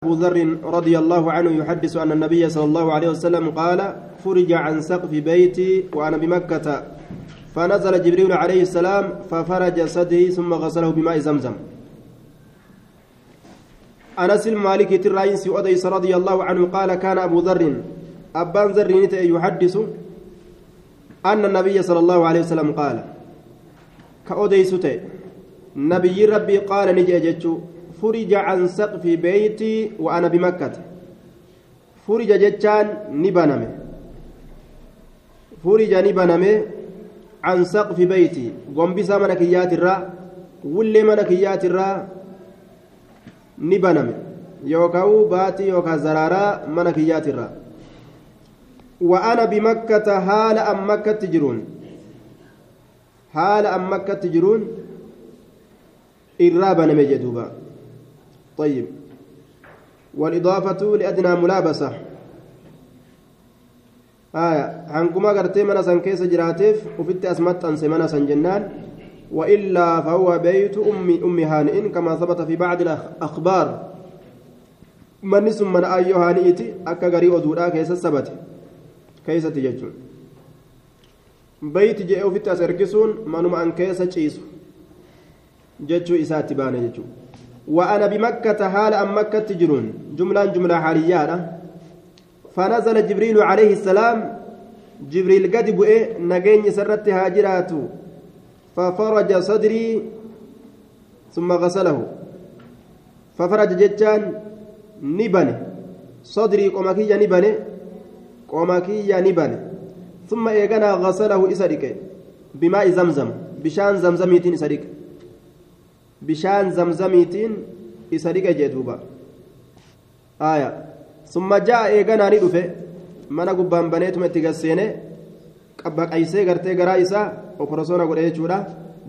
أبو ذر رضي الله عنه يحدث أن النبي صلى الله عليه وسلم قال فرج عن سقف بيتي وأنا بمكة. فنزل جبريل عليه السلام ففرج صدري ثم غسله بماء زمزم. أنس المالكي tirraa ينس أديس رضي الله عنه قال كان أبو ذر أبان ذر يحدث أن النبي صلى الله عليه وسلم قال كأديس نبي ربي قال نجي فرج عن سقف بيتي وأنا بمكة. فرج جتان نبنمه فرج نبنمه عن سقف بيتي. قنبسا منكيات الراء ولي منكيات الراء نبنمه يوكاو باتي يوكا زرارا منكيات الراء وأنا بمكة حال أم مكة تجرون. حال أم مكة تجرون. نمجي دوبا طيب. والإضافة لأدنى ملابسة. آية. عنكما قرتي من سن جراتيف وفت أسمت أنسي من سن جنان وإلا فهو بيت أم أم هانئ كما ثبت في بعض الأخبار من اسم من أيو هانئتي أكا غري أدورا كيس السبت. كيس تججون بيت جاء وفت أسركسون منما أن كيس تشيسو ججو إساتي بانا ججو. وأنا بمكة حال أم مكة تجرون. جملة جملة حالية. فنزل جبريل عليه السلام. جبريل قد بؤي نجيني سرت هاجرات ففرج صدري ثم غسله. ففرج جتان نبني صدري قمكية نبني قمكية نبني ثم إيقنا غسله إسرك بماء زمزم. بشان زمزميتين إسرك bishaan zamzamiitiin isa dhiqe jee duuba aya summa ja'a eeganaa ni dhufe mana gubbaan baneetuma itti gasseene baqaysee gartee garaa isaa oporosoona godhe jechuudha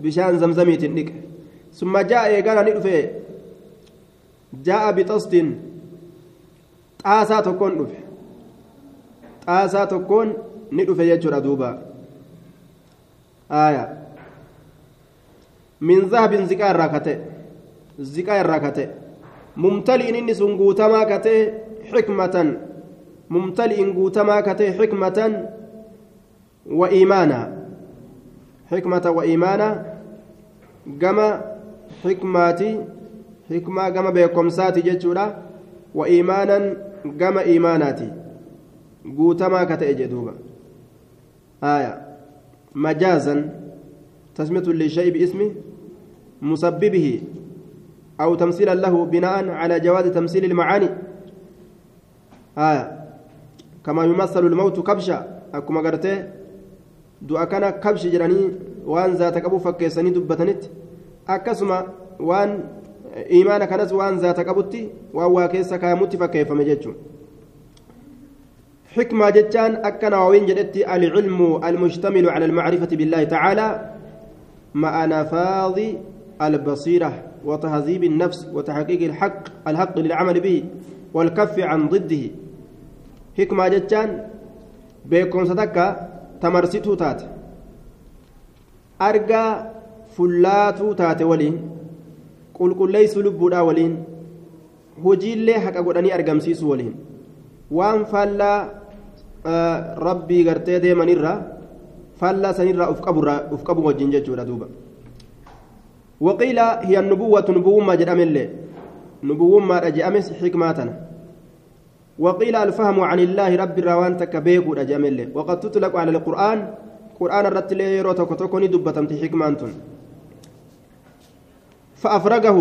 bishaan zamzamiitiin dhiqe summa ja'a eeganaa ni dhufe ja'a bixastiin xaasaa tokkoon dhufe xaasaa tokkoon ni dhufe jechuudha duuba من ذهب زكاة الراكته زكاة الراكته ممتلئ إني سنقوتما كته حكمة ممتلئ قوتما كته حكمة وإيمانا حكمة وإيمانا جما حكماتي حكمة جما بكمساتي جتشورا وإيمانا جما إيماناتي قوتما كته جدوبا آية مجازا تسمية للشيء باسمه مسببه أو تمثيلا له بناء على جواز تمثيل المعاني. آية كما يمثل الموت كبشا. أكما قرته دعا كان كبش جراني وان ذات أبو فكيسني دبتنت. أكسما وان إيمان كانت وان ذات أبوتي وان واكيس كاموتي فكيف مججون حكمة جتان أكنا وين جدتي العلم المشتمل على المعرفة بالله تعالى. مع نفاذ البصيرة وتهذيب النفس وتحقيق الحق الحق للعمل به والكف عن ضده حكمة جتان بيكون ستكا تمرسيتو تات أرجى فلاتو تات ولين قل قل ليس لبودا ولين hojiillee haqa godhanii argamsiisu waliin waan faallaa rabbii gartee deemanirra faallaa sanirraa uf qabu wajjin jechuudha duuba وقيل هي النبوة نبوة جرام الله نبوة رجأمس حكماتنا. وقيل الفهم عن الله رب الروان تكبيك رجأم الله وقد تطلق على القرآن. قرآن الرتل يروتك تكوني دبتم حكمانتن فأفرقه.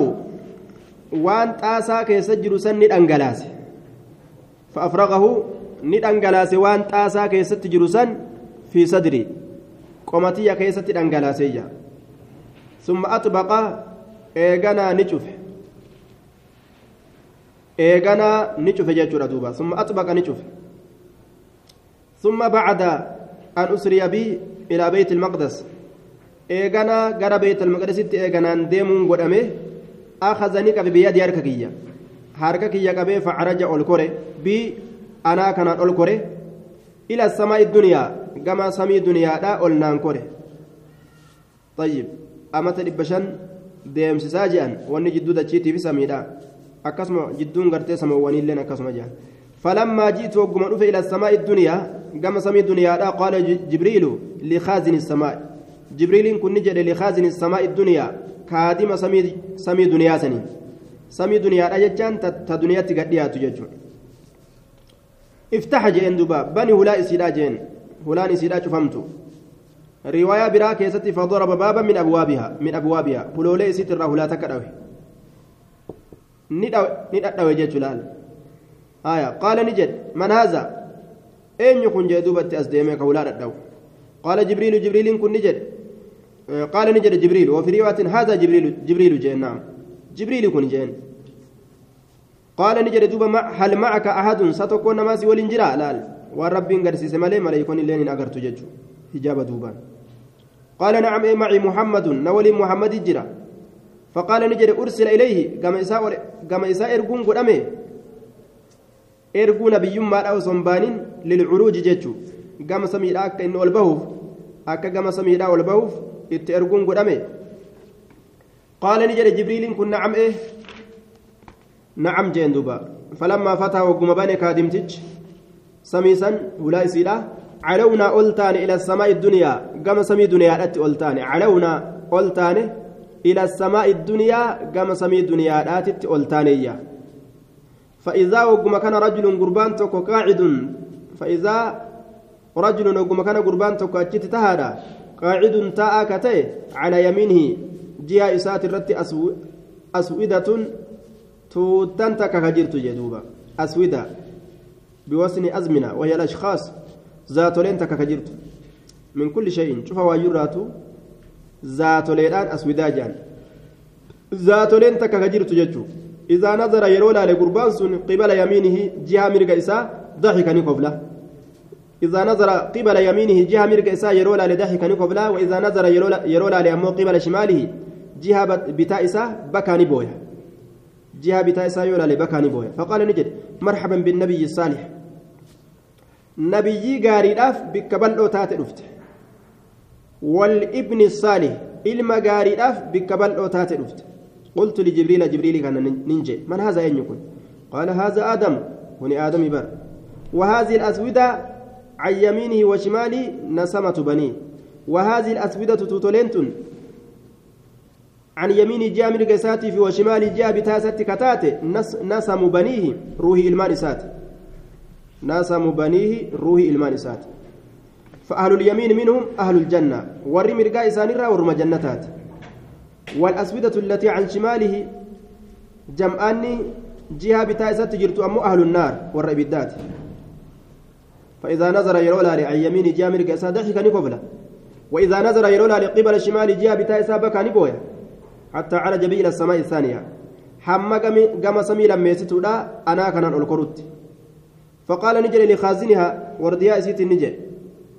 وان تاسا كيسجر سن ندنغلاس فأفرقه. ندنغلاس وان تاسا كيسجر سن في صدري. قمتي كيست ندنغلاسية ثم أطبق إيغانا نشوف إيغانا نشوف جاتشورا دوبا. ثم أطبق نشوف ثم بعد أن أسري بي إلى بيت المقدس. إيغانا غرا بيت المقدس إيغانا ديمون قدامه أخذني كبي بيدي هرككية هرككية كبي فعرج أولكوري. بي أنا كان أولكوري. إلى السماء الدنيا. كما سمي الدنيا لا أولنان كوري طيب. Amata dhibba shan deemsisaa je'an wanni jidduu dachiitii fi samiidha akkasuma jidduun gartee samoowwaniilleen akkasuma jaan فلما جئت وقم إلى السماء الدنيا قام سمي الدنيا قال جبريل لخازن السماء جبريل كن نجد لخازن السماء الدنيا كادم سمي سمي دنيا سني سمي دنيا أجتان تدنيا تقديها تججون افتح جين دبا بني هلا إسيدا جين هلان إسيدا شفمتو رواية برا كيست فضرب بابا من أبوابها من أبوابها. هلولي إسيت الرهلا تكدوي ندأوي جيتش لال. آية. قال نجد من هذا؟ أين يكون جدوبة أسديمي كولا الدو قال جبريل جبريل كن نجد. قال نجد جبريل وفي رواية هذا جبريل جبريل جين. نعم. جبريل كن جين. قال نجد دوبا هل معك أحد ستكون نماسي والإنجرا لال. والرب قرسيس مالي ملايكون اللين أقرت ججو هجابة دوبان قال نعم إيه معي محمد نولي محمد جرا فقال نجد أرسل إليه كما إساء كما إساء إرقون قدامه erguu nabiyyummaadha osoo hin baanin lilcuruuji jechuu gama samiidha akka inni ol bahuuf akka gama samiidha ol bahuuf itti erguun godhame qaala ni jedhe jibriiliin kun nacam ee nacam jeen duba falammaa fataa wagguma bane kaadimtichi samiisan hulaa isiidha calawnaa ol taane ila samaa'i duniyaa gama samii duniyaadhatti ol taane. Calawnaa ol taane ila samaa'i duniyaa gama samii duniyaadhaatitti ol taaneeyya. فإذا وقم كان رجل قربان توكو قاعد فإذا رجل وقم كان قربان توكو أجت تهادا قاعد تاء كتي على يمينه جهة إسات الرت أسو أسودة توتنت كهجرت جدوبا أسودة بوزن أزمنة وهي الأشخاص ذات لين تكهجرت من كل شيء شوف واجراتو ذات لين أسودة جان ذات لين تكهجرت جدوبا إذا نظر يرولا لقربان سن قبل يمينه جهة مرق إساء ضحك نقبله إذا نظر قبل يمينه جهة مرق إساء يرولا لضحك نقبله وإذا نظر يرولا, لأمو قبل شماله جهة بتاء إساء بكى نبويا جهة بتاء إساء يرولا لبكى نبويا فقال نجد مرحبا بالنبي الصالح نبي قاري الأف بكبل أوتات رفت والابن الصالح إلما قاري الأف بكبل أوتات رفت قلت لجبريل جبريل كان ننجي من هذا أين قال هذا آدم. هني آدم بر وهذه الأسودة عن يمينه وشماله نسمة بنيه وهذه الأسودة توتولنتن عن يمين جامر قساتي في وشمال جاء بتاسة كتاتي نس نسم بنيه روحي المانسات نسم بنيه روحي المانسات فأهل اليمين منهم أهل الجنة. ورمي رقاء سانرا ورم جنتات. والأسودة التي عن شماله جمعاني جهة بتايسات جرت أمو أهل النار والربيدات فإذا نظر يرولا عن يمين جامر كأسا ضحك نقبله وإذا نظر يرولا لقبل الشمال جهة بتايسا بكى نبويا حتى عرج بي إلى السماء الثانية. حما قام سمي لما يستودا أنا كان الكروت فقال نجري لخازنها وردياء سيت النجي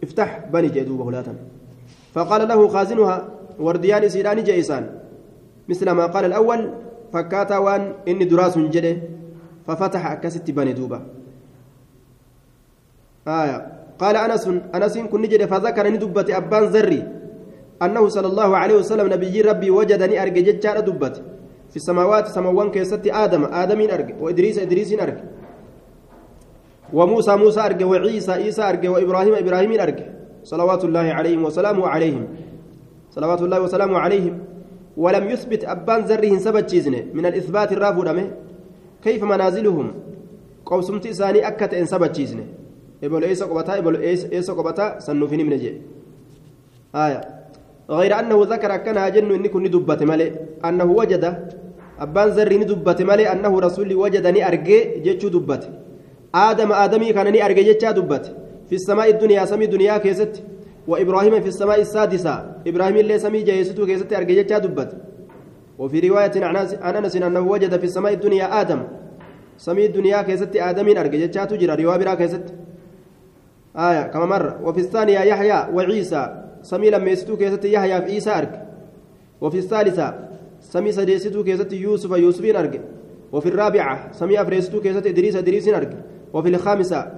افتح بني جدوبه لاتا فقال له خازنها ورديان سيدان جيسان مثل ما قال الأول فكاتا وان إني دراس جده. ففتح أكست بني دوبا آية. قال أنس أنس كن نجد فذكر ندبة أبان زري. أنه صلى الله عليه وسلم نبي ربي وجدني أرجع جتشار دبت. في السماوات سموان كيست آدم آدمين أرجع وإدريس إدريسين أرجع وموسى موسى أرجع وعيسى عيسى أرجع وإبراهيم إبراهيم أرجع. صلوات الله عليهم وسلامه عليهم. صلوات الله وسلامه عليهم. ولم يثبت أبان زرهم سبت جيزنه من الإثبات الرافو كيف منازلهم؟ قوسمت إساني أكت إن سبت جيزنه إبل إيسا قبتا إبل إيسا قبتا سنوفيني من جي. آية. غير أنه ذكر كان جن إني كن دبت مالي أنه وجد أبان زري ندبت مالي أنه رسول وجدني أرجي جتشو دبت آدم آدمي كان أرجي جتشا دبت. في السماء الدنيا سمي دنيا كيست. وإبراهيم في السماء السادسة. إبراهيم اللي سمي جيستو كيست أرجي جتشا دبت. وفي رواية عن أنس أنه وجد في السماء الدنيا آدم. سمي الدنيا كيست آدمين أرجي جتشا تجرى رواية برا كيست. آية كما مرة وفي الثانية يحيى وعيسى. سمي لما يستو كيست يحيى في عيسى أرك وفي الثالثة سمي سديستو كيست يوسف يوسفين أرك وفي الرابعة سمي أفريستو كيست إدريس إدريس أرك وفي الخامسة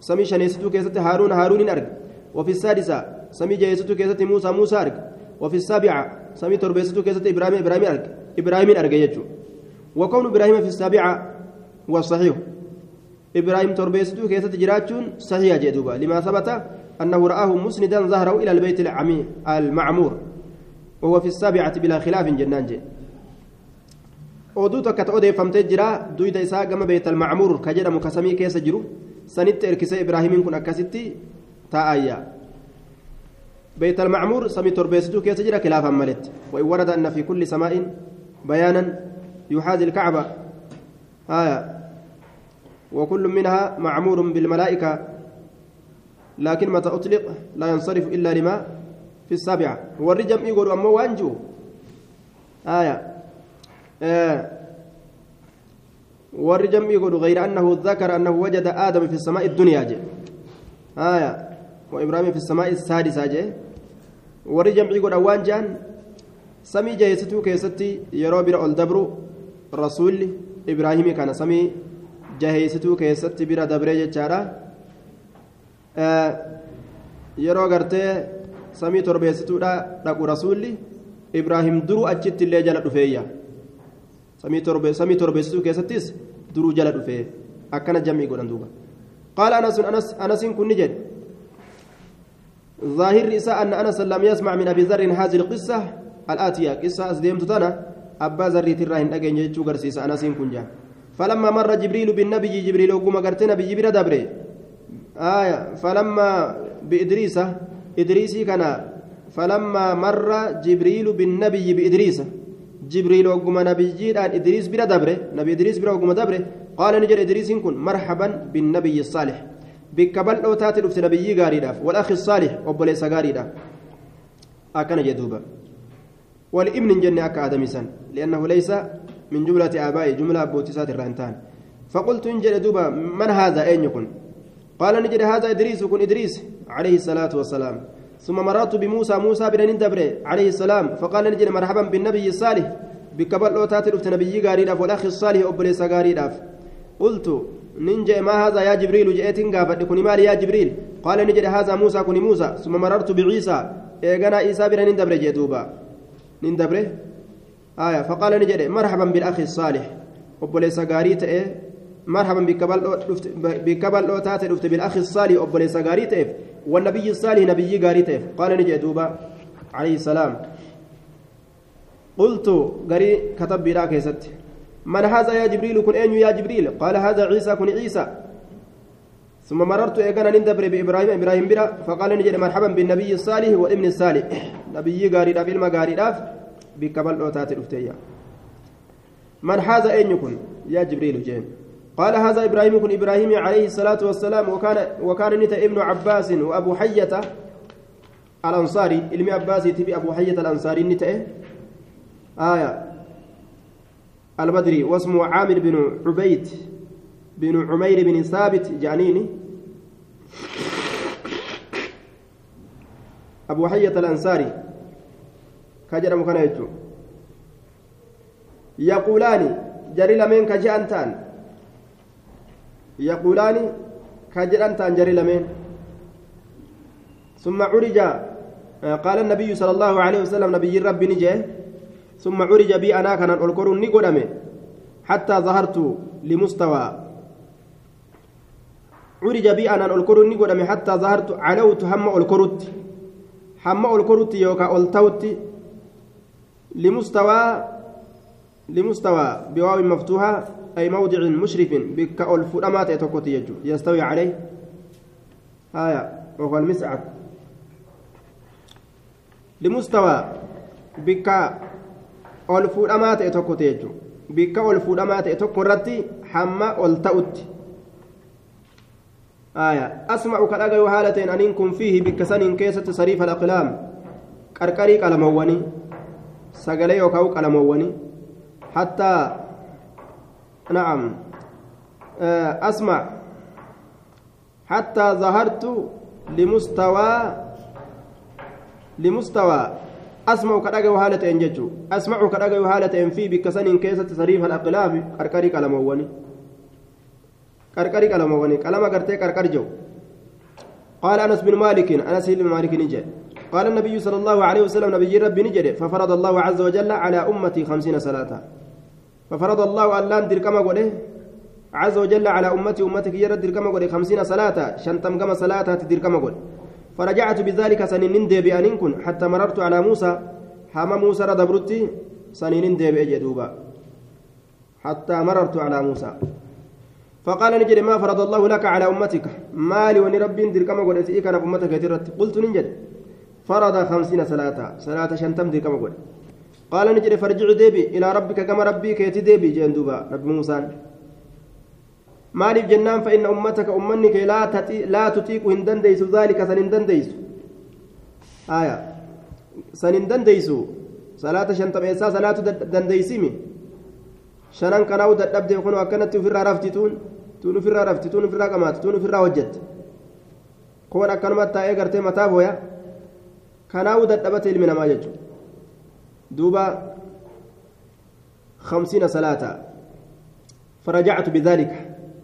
سمي شنيستو كيست هارون هارون أرك وفي السادسة سمي جيستو كيست موسى موسى أرك وفي السابعة سمي تربيستو كيست إبراهيم إبراهيم أرك إبراهيم أرك يجو. وكون إبراهيم في السابعة والصحيح إبراهيم تربيستو كيسة جراتشون صحيح جدوبا لما ثبت أنه رآه مسندا ظهره إلى البيت العمي المعمور. وهو في السابعة بلا خلاف جنان جي. Oduu tokko ta'uu odeeffamtee jira duyda isaa gama beetal macmuur ka jedhamu kasamii keessa jiru sanitti erkisee ibraahimiin kun akkasitti taa'ayya beetal macmuur samii torbeessituu keessa jira khilaafan maletti وإن ورد أن في كل سماء بيانا يحاذي الكعبة آية وكل منها معمور بالملائكة لكن متى أطلق لا ينصرف إلا لما في السابعة والرجم يقول أمو وانجو آية آه. والرجم يقول غير أنه ذكر أنه وجد آدم في السماء الدنيا جي. آية. وإبراهيم في السماء السادسة جي. والرجم يقول أوان جان. سمي جيستو كيستي يرو بر الدبر رسول إبراهيم كان سمي جهيستو كيستي بر دبر جتشارا آه. yeroo gartee samii torbeessituudha dhaqu rasuulli ibraahim duruu achitti illee jala dhufeeyya samii torbeessituu keessattis duruu jala dhufee akkana jammii godhan duuba. Qaala anasun anasin kun ni jedhe. ظاهر إساء أن أنس لم يسمع من أبي ذر هذه القصة الآتية قصة أسديمت تنا أبا ذر تراهن أجن يجو قرسيس أنس كن فلما مر جبريل بالنبي جبريل وقم قرت نبي جبريل دبري آية فلما بإدريس إدريسي كان فلما مر جبريل بالنبي بإدريس جبريل وقم نبي الآن إدريس بلا دبره نبي إدريس بلا وقم دبره قال نجر إدريس كن مرحبا بالنبي الصالح. بكبل أو تاتي لفت نبي غاري داف والأخ الصالح وبليس غاري داف. أكن جدوبا والابن جنة أكا آدم سن لأنه ليس من جملة آبائي جملة بوتسات الرانتان. فقلت إن دوبا من هذا؟ أين يكون؟ قال نجد هذا إدريس كن إدريس عليه الصلاة والسلام. ثم مررت بموسى موسى بن دبر عليه السلام فقال نجد مرحبا بالنبي الصالح. بكبر لو تاتي لفت نبي غاري داف والأخ الصالح وبليس غاري داف قلت ننجي ما هذا يا جبريل؟ جئت قافت كوني مالي يا جبريل. قال نجد هذا موسى كوني موسى. ثم مررت بعيسى. إيغانا عيسى بن دبر جدوبا نندبر آية. فقال نجد مرحبا بالأخ الصالح. وبليس غاري تأه مرحبا بكبل لو تاتي لفت بالأخ الصالح وبليس غاري تأه والنبي الصالح نبي غاري تأه قال نجد دوبا عليه السلام. قلت غري كتب بلا كيست. من هذا يا جبريل؟ كن أين يا جبريل؟ قال هذا عيسى كن عيسى. ثم مررت إيقانا نندبر بإبراهيم إبراهيم برا فقال نجد مرحبا بالنبي الصالح وابن الصالح. نبي غاري داف إلما غاري داف. بكبل أوتات الأفتية من هذا أين يكن يا جبريل جين. قال هذا إبراهيم كن إبراهيم عليه الصلاة والسلام وكان وكان نتا ابن عباس وأبو حية الأنصاري. علم عباس تبي أبو حية الأنصاري. نتا آية؟ البدري. واسمه عامر بن عبيد بن عمير بن ثابت جانيني. أبو حية الأنصاري. كجر مكان يقولان جري لمن كجأنتان يقولان كجأنتان جري لمن. ثم عرج قال النبي صلى الله عليه وسلم نبي ربي نجي. ثم عرج بي أنا كان القرون نقدمه حتى ظهرت لمستوى. عرج بي أنا القرون نقدمه حتى ظهرت علوت هم القرط. هم القرط يوكا ألتوت. لمستوى لمستوى بواو مفتوحة. أي موضع مشرف بك الفرامات يتوكوتي يستوي عليه آية وهو المسعد لمستوى بك ol fuudhamaa ta'e tokkote jechuudha bikka ol fuudhamaa ta'e tokko irratti hamma ol ta'utti asma'u ka dhagayu haala ta'een aniin kun fiihi bikka saniin keessatti sariifa hattaa na'am asma' hattaa zahartu limustawaa limustawaa أسمع كدغ حالة إن جتو أسمع كدغ حالة إن في بكسن كيسة صريف الأقلام. كركري كلامواني كركري كلامواني كلام غرتي كركر جو. قال أنس بن مالك أنس بن مالك نجد قال النبي صلى الله عليه وسلم نبي ربي نجد ففرض الله عز وجل على أمتي خمسين صلاة. ففرض الله ألان دركما قوله عز وجل على أمتي أمتك يرد دركما قوله خمسين صلاة شنتم كما صلاة تدركما قوله. فرجعت بذلك سنين ديبي كن حتى مررت على موسى حما موسى ردبرتي سنين ديبي أجدوبا حتى مررت على موسى. فقال نجد ما فرض الله لك على أمتك مالي ونربي دركما قوله إيك أنا أمتك قلت نجد. فرض خمسين صلاة صلاة شنتم دركما قوله. قال نجري فرجع ديبي إلى ربك كما ربي كيتي ديبي جندوبا نبي موسى. maaliif jennaan فإن أمتك أمنك لا تطيق لا تطيق إن دنديس ذلك سن دنديس آية. سن دنديس صلاة شنتم إسا صلاة دنديسمي شنان كناو ددبد يكون أكنت في الرافتتون تون. في الرافتتون في الرقمات تون في الراوجت كون أكنمت تاء غرتي متابويا. كناو ددبت المنا ما يجو دوبا خمسين صلاة. فرجعت بذلك.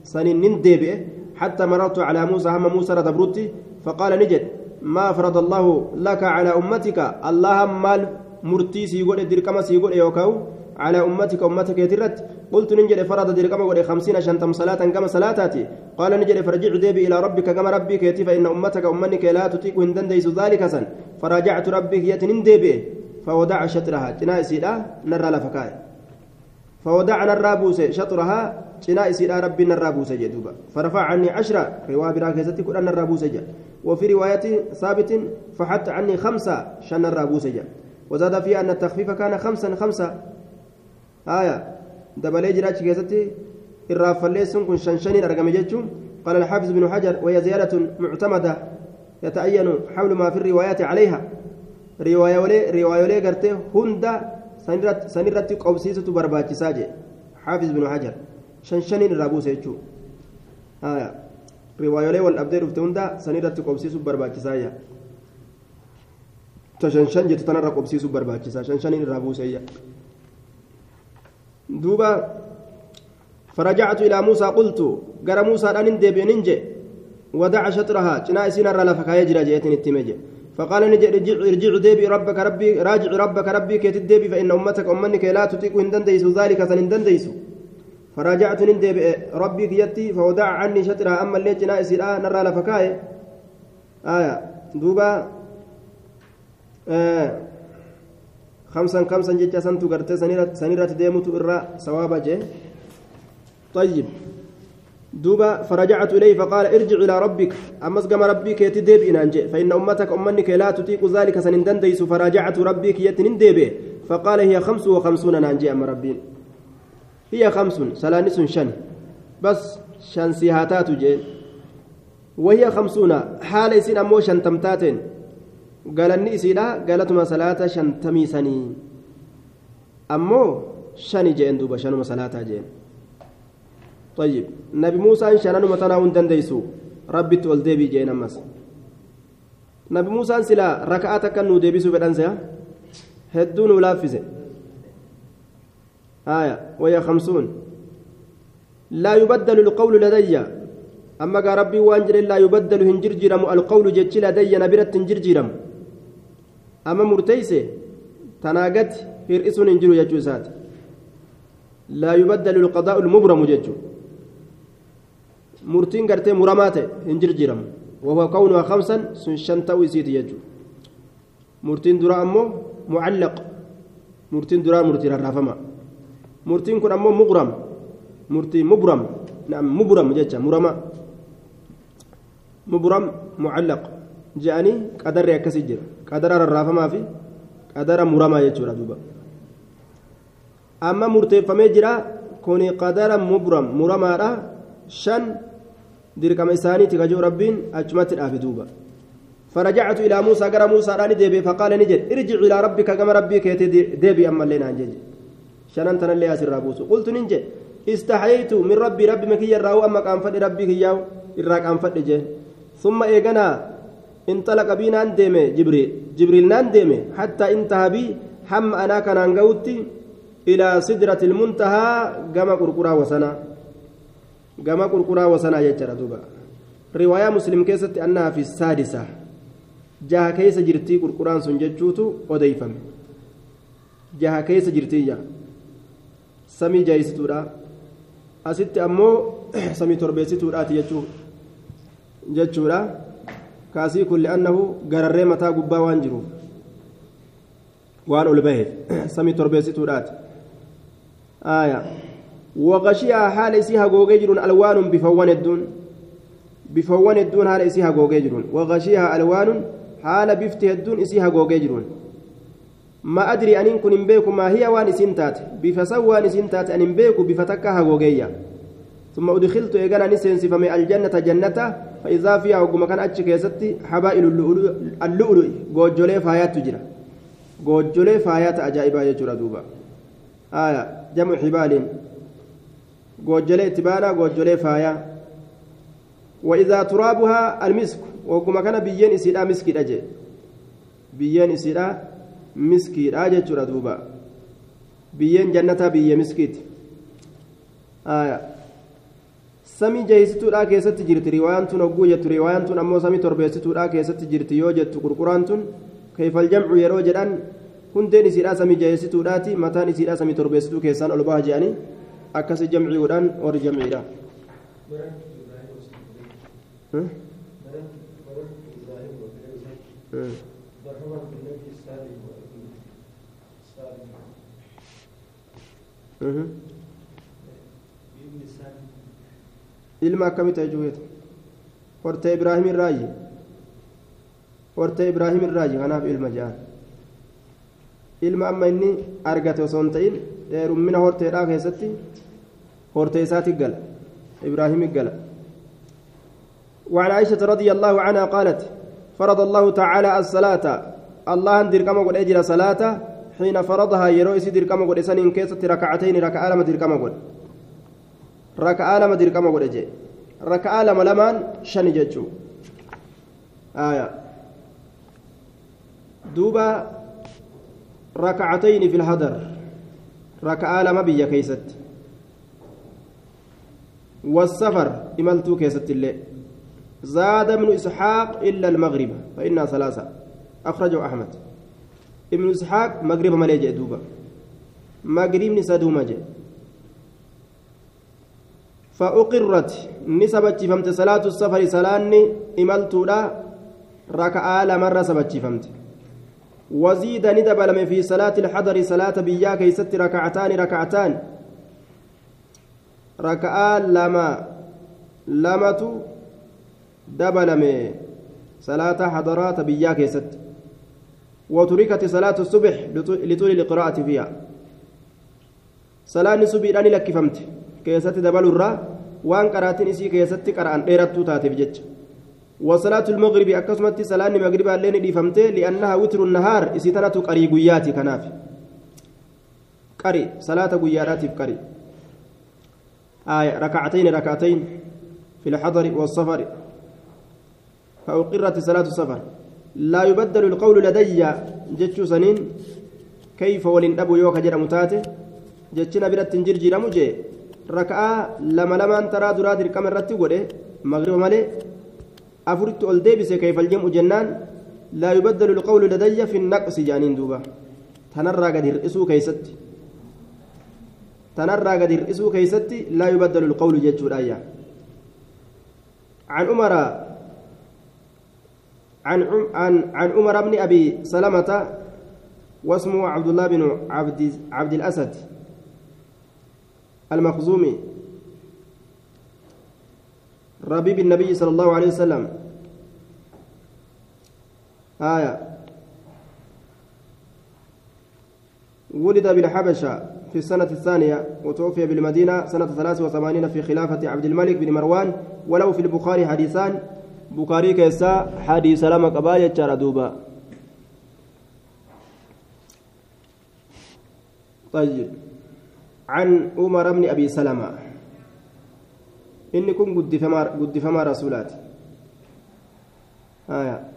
سنين ديبئ حتى مررت على موسى هم موسى ردبرتي فقال نجد ما فرض الله لك على أمتك؟ الله مال مرتي سيقول دركما سيقول يوكاو. على أمتك أمتك يترت. قلت نجد فرض دركما قول خمسين شنتم صلاة كما صلاتاتي؟ قال نجد فرجع ديبي إلى ربك كما ربك يتي فإن أمتك أمنك لا تطيق هندن ذلك سن. فراجعت ربك يتنين فودع شطرها. جنائسي لا نرى لفكاي فودع نرى بوسي شطرها narraa buuse jee duuba farafaa cannii cashra riwaa biraa keessatti kudhan narraa buuse jee وفي رواية ثابت فحتى عني خمسة شن الرابوس جاء وزاد فيها أن التخفيف كان خمسا خمسة آية دبلي جراج كيستي الراف الليسون كن شنشنين أرقم قال الحافظ بن حجر وهي زيادة معتمدة يتأين حول ما في الروايات عليها ولي قرتي هند سنرت قوسيسة برباتي ساجي حافظ بن حجر shan shaniin irraa buuse jechuudha riwaayolee wal dhabdee dhufte hunda sanirratti qobsiisuuf barbaachisaa ta shan shan jettu tanarra qobsiisuuf barbaachisaa shan shaniin irraa buuseeyya duuba فرجعت إلى موسى قلت قال موسى أن ديبي ننجي ودع شطرها جنا سين الرلا فكايا جرا جيتين التمجي فقال نجي ارجع ديبي ربك ربي راجع ربك ربي كي تديبي فإن أمتك أمنك لا تطيق هندن ديسو ذلك سنندن ديسو فراجعت نندب ربي كيتي فودع عني شطرها أما اللي جنا إسيرا نرى لفكاية آية. دوبا. آه خمسا خمسا جيتشا سنتو قرتي سنيرة ديموتو إرى سوابا جي. طيب. دوبا فرجعت إليه فقال ارجع إلى ربك. أمس قام ربك يتدب إن أنجي. فإن أمتك أمنك لا تطيق ذلك سنندن ديس فراجعت ربك يتنندب فقال هي خمس وخمسون نانجي أما ربين هي خمس سلانس شن. بس شن سيهاتات جين وهي خمسون. حال يسين أمو شن تمتاتين. قال النئسيلا قالتما صلاة شن تميسني. أمو شن جين دوبا شنما صلاة جين طيب نبي موسى شنان متناون دنديسو. ربي تولدي جين أمس نبي موسى سلا ركعتك نو ديبسو بدنسا هدون ولافزه آية وهي خمسون. لا يبدل القول لدي. أما قال ربي وأنجل لا يبدل هنجرجرم القول جتش لدي نبرة هنجرجرم أما مرتيسة تناقت هرئس هنجر يجوزات لا يبدل القضاء المبرم جتشو مرتين قرتي مرمات هنجرجرم وهو كونها خمسا شنتوي سيتي يجو مرتين درا أمو معلق مرتين درا مرتين الرافمه murtiin kun ammoo muqram murtii mubram naam mubram jecha murama mubram mucallaq je'anii qadarri akkasii jira qadara rarraafamaa fi qadara muramaa jechuudha duuba amma murteeffamee jira kuni qadara mubram muramaadha shan dirqama isaaniiti kajuu rabbiin achumatti dhaafe duuba. فرجعت إلى موسى قال موسى راني ديبي فقال نجد ارجع إلى ربك كما ربك ديبي أما لنا نجد شنان تنلي أسر رابوس قلت ننجي استحييت من ربي ربي مكي يراو أما كان فدي ربي كياو إراك أن جه ثم إيقنا انطلق بينا ديمي جبريل جبريل نان ديمي حتى انتهى بي حم أنا كان أنقوتي إلى سدرة المنتهى قام قرقرا وسنا قام قرقرا وسنا يجرى دوبا رواية مسلم كيست أنها في السادسة جاها كيس جرتي قرقران سنججوتو وديفم جاها كيس جرتي samii jaayisituudha asitti ammoo samii torbeessituudhaati jechuudha kaasii kun li'annahu gararree mataa gubbaa waan jiruuf waan ol baheef samii torbeessituudhaati aayaa hagoogee jiruun alwaanun bifawwan hedduun bifawwan hedduun haala isii hagoogee jiruun waqashiyaa alwaanun haala bifti hedduun isii hagoogee jiruun ما أدري أن كن بيكو ما هي وان سنتات بفسوان سنتات أن بيكو بفتكا هغوغيا ثم أدخلت إيقانا نسين فمي الجنة جنة. فإذا فيها وقم كان أتشك يستي حبائل اللؤلؤ قوجولي فايات تجرى. قوجولي فايات أجائبا يجرى دوبا. آية جمع حبال. قوجولي اتبانا قوجولي فايا وإذا ترابها المسك وقم كان بيين إسيرا مسك أجي بيين إسيرا miskiidha jechuudha duuba biyyeen jannataa biyya miskiiti samii jeesituudha keessatti jirti riwaayaan tun hogguu jettu riwaayaan tun ammoo samii torbeessituudha keessatti jirti yoo jettu qurquraan tun keefal jamcu yeroo jedhan hundeen isiidhaa samii jeesituudhaati mataan isiidhaa samii torbeessituu keessaan ol baha jedhanii akkasi jamciidhaan warri jamciidha. ilma akkamii ta'e juubeetu hortee ibraahim irraayi hortee ibraahim irraayi kanaaf ilma jedhan ilma amma inni argate osoo hin ta'in dheerummina horteedhaa keessatti hortee gala ibraahim gala وعن عائشة رضي الله عنها قالت فرض الله تعالى الصلاة. الله أندر كما قد أجر صلاة حين فرضها يروي سيدر كما قد سنين كيسة ركعتين ركعة لما در كما قد. ركعة لما در كما قد أجي ركعة لما لمان شن ججو. آية. دوبا ركعتين في الهدر ركعة لما بيا كيست. والسفر إملتو كيست الليل زاد ابن إسحاق إلا المغرب فإنها ثلاثة. أخرجه أحمد. ابن إسحاق مغرب مليجة دوبا مغرب نسدوما جي فأقرت نسبت فهمت صلاة السفر سلاني إملتو لا ركعة مرة سبت فهمت. وزيد ندبلم في صلاة الحضر صلاة بياك يست ركعتان ركعتان. ركعة لما لمتو دبلمي صلاة حضرات بياك يست وتركت صلاة الصبح لطول القراءة فيها. صلاة الصبح أني لك فهمت. كيست دبل الرا وان قراتين إسي كيست قرآن. ديرت تاتي بجج وصلاة المغرب أكسمت صلاة المغرب اللين دي فهمت. لأنها وتر النهار إسي قري قياتي كناف قري صلاة قيارات قري. آية ركعتين ركعتين في الحضر والسفر. فأقرت صلاة السفر. لا يبدل القول لدي جتشو سنين كيف ولن أبو يوكا جرى متاته؟ جتشنا برات جرجير مجي ركعة لما لما ترى دراد الكاميرا رتي مغرب مالي. أفرت أولدي كيف الجمع جنان. لا يبدل القول لدي في النقص جانين دوبا. تنرى قد يرئسوا كيستي تنرى قد يرئسوا كيستي لا يبدل القول جتشو الآية عن عمر عن عن عن عمر بن ابي سلمه واسمه عبد الله بن عبد عبد الاسد المخزومي ربيب النبي صلى الله عليه وسلم آية ولد بالحبشة في السنة الثانية وتوفي بالمدينة سنة 83 في خلافة عبد الملك بن مروان ولو في البخاري حديثان. keessaa hadiisa lama qabaa jechaadha duuba طيب. عن عمر بن أبي سلمة. inni kun guddifamaa rasuulaati آية.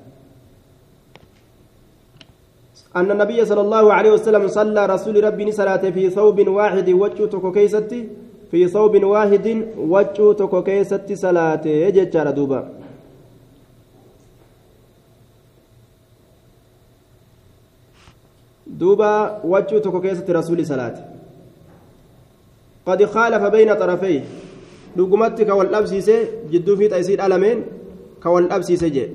أن النبي صلى الله عليه وسلم صلى رسول ربي صلاة في ثوب واحد وجه تكو كيستي في ثوب واحد وجه تكو كيستي صلاة يجتشار دوبا wachuu tokko keessatti rasuuli salaate قد خالف بين طرفيه dhugumatti ka wal dhabsiise jidduu fiixa isii dhalameen ka wal dhabsiise jee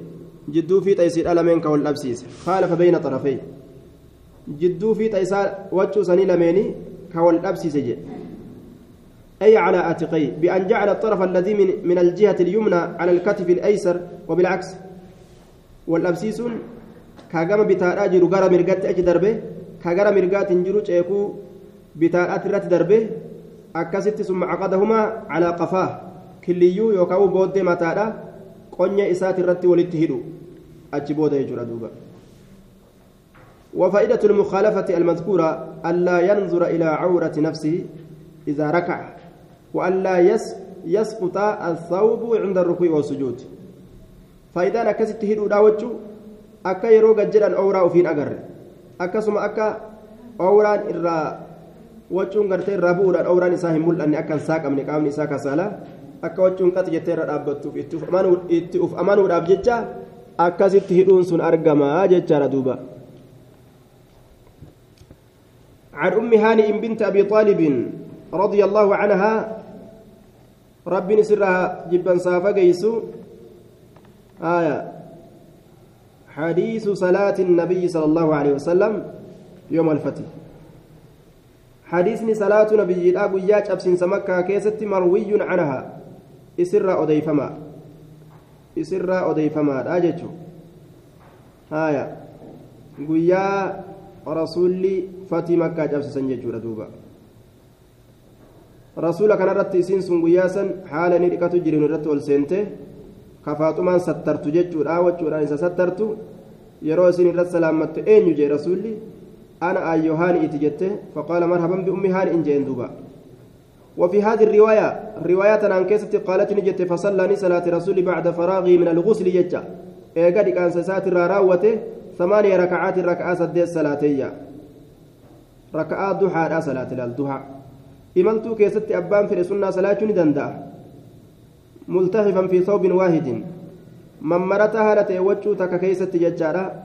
jidduu fiixa isii dhalameen ka wal dhabsiise haalafa bayna jidduu fiixa isaa waccuu sanii lameeni ka wal dhabsiise أي على عاتقيه بأن جعل الطرف الذي من, من الجهة اليمنى على الكتف الأيسر وبالعكس. والأبسيس كاغاما بتاء جيرو غارا مرغات أجي دربه كاغارا مرغات جيرو تشيكو بتاء رات دربه أكست ثم عقدهما على قفاه كليو يوكاو بود متاء قنيا إسات الرت ولتهدو أجي بود يجرى دوبا. وفائدة المخالفة المذكورة ألا ينظر إلى عورة نفسه إذا ركع وألا يس يسقط الثوب عند الركوع والسجود فإذا نكست هدو داوتشو akka yeroo gad jedhan ooraa ofiin agarre akkasuma akka ooraan irraa wacuun gartee irraa bu'uudhaan ooraan isaa hin mul'anne akka hin saaqamne qaamni isaa kasaala akka wacuun qaxi jettee irra dhaabbattuuf itti uf amanuudhaaf jecha akkasitti hidhuun sun argamaa jechaadha duuba. عن أم هانئ بنت أبي طالب رضي الله عنها. رب سرها جبا سافا قيسو. آية. حديث صلاة النبي صلى الله عليه وسلم يوم الفتح. حديثني صلاة نبي أبو ياج أبسن سمكة كيست مروي عنها. إسر أضيفما. إسر أضيفما. أجتشو رسولي فتي مكة أبسن سنججو دوبا رسول كان رتي سين سن قياسا حالا نركة جرين رت والسنته kafaaxumaan sattartu jechuudha wachuudhaan isa sattartu. Yeroo isin irra salaammattu eenyu jee rasuulli? Ana ayyoo haani iti jette? Faqaala marhaban biummi haani in jeen duuba. وفي هذه الرواية رواية عن كيسة قالت نجت فصلى صلاة رسول بعد فراغه من الغسل يجا إيقاد كان سات راوته ثمانية ركعات ركعة سديت صلاتية ركعات ضحى صلاة الضحى. إملت كيسة أبان في السنة صلاة ندندأ. ملتحفا في ثوب واحد. ممرت هالتين وجو تك كيست ججارا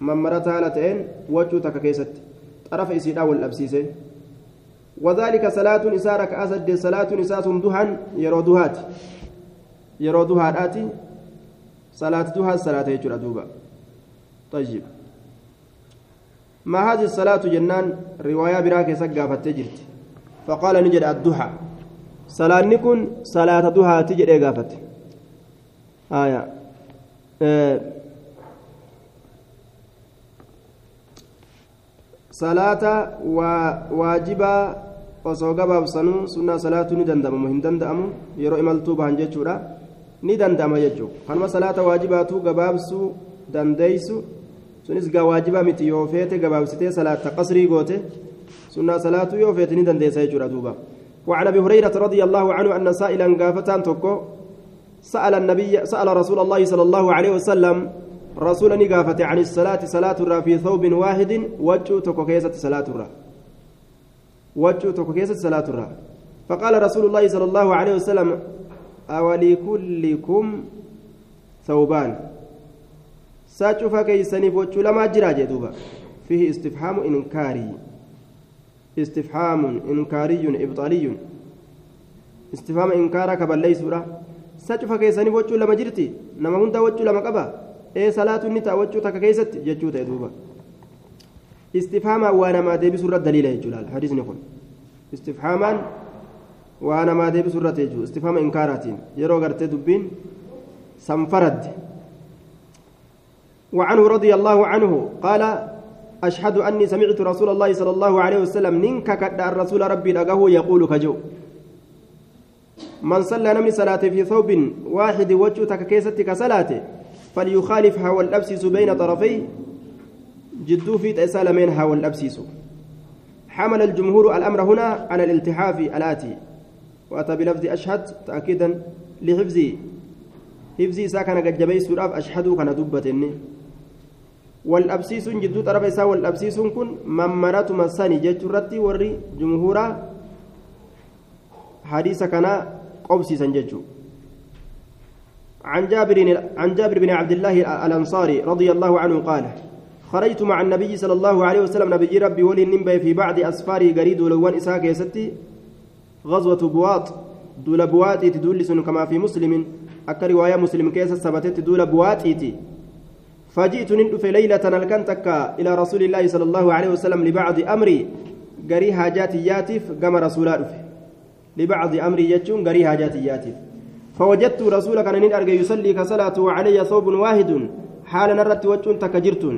ممرت هالتين وجو تك كيست. طرف إسيدا والأبسيسين وذلك صلاة إسارك أسد صلاة إساس دهان يرو دهات يرو دهات صلاة دهات صلاة يجرى دوبا. طيب ما هذه الصلاة جنان رواية براك سقافت تجرت فقال نجد kun salaata duhaati jedhee gaafate haya salaata waajibaa osoo gabaabsanuu sunnaa salaatuu ni danda'amu hin danda'amu yeroo imaltuu bahan jechuudha ni danda'ama jechuudha kanuma salaata waajibaatu gabaabsuu dandeeysu sunis gaa waajibaa miti yoo feete gabaabsitee salaata qasrii goote sunnaa salaatuu yoo feete ni dandeessa jechuudha duuba. وعن ابي هريره رضي الله عنه ان سائلا غافتان توكو سال النبي سال رسول الله صلى الله عليه وسلم رسولا غافت عن الصلاه صلاه في ثوب واحد وجه توكو كيسه صلاه وجه توكو كيسه صلاه فقال رسول الله صلى الله عليه وسلم أولكلكم ثوبان ساتشوفا كيسني فوتشو لما جرى جدوبا فيه استفهام إنكاري. استفهام إنكاري إبطالي. استفهام إنكارا كبلي سورة سجف كيساني وجو لما جرتي. نما هندا وجو لما قبا. إيه صلاة النتا وجو تك كيست. ججو تيدوبا استفهاما وأنا ما ديبي سورة دليل يجلال حديث نقول. استفهاما وأنا ما ديبي سورة يجو. استفهام إنكاراتين. يرو غرتي دبين سنفرد. وعنه رضي الله عنه قال أشهد أني سمعت رسول الله صلى الله عليه وسلم ننك كد الرسول ربي لقاه يقول كجو. من صلى نمني صلاة في ثوب واحد وجهتك كيستك صلاته فليخالفها والأبسس بين طرفي. جدو في تأسال منها والأبسس حمل الجمهور الأمر هنا على الالتحاف الآتي. وأتى بلفظ أشهد تأكيدا لحفظي. حفظي ساكن قد جبي سراف أشهد كان دبتني والأبسيس جدو طرف إساء والأبسيس كن ممرات مساني جترتي وري جمهورا حديث كان قبسي سنججو عن جابر عن جابر بن عبد الله الأنصاري رضي الله عنه قال خرجت مع النبي صلى الله عليه وسلم. نبي ربي ولي النبي في بعض أسفاري قريد ولوان إساء كيستي غزوة بواط دول بواطي تدول كما في مسلم. أكا رواية مسلم كيس ثبتت دول بواطي فجئت ندف ليلة الكنتك إلى رسول الله صلى الله عليه وسلم لبعض أمري قري حاجات ياتف قام رسول الله لبعض أمري يجون قري حاجات ياتف فوجدت رسولك أن أرجى يصلي كصلاة وعلي ثوب واحد حال نرت وجه تكجرتون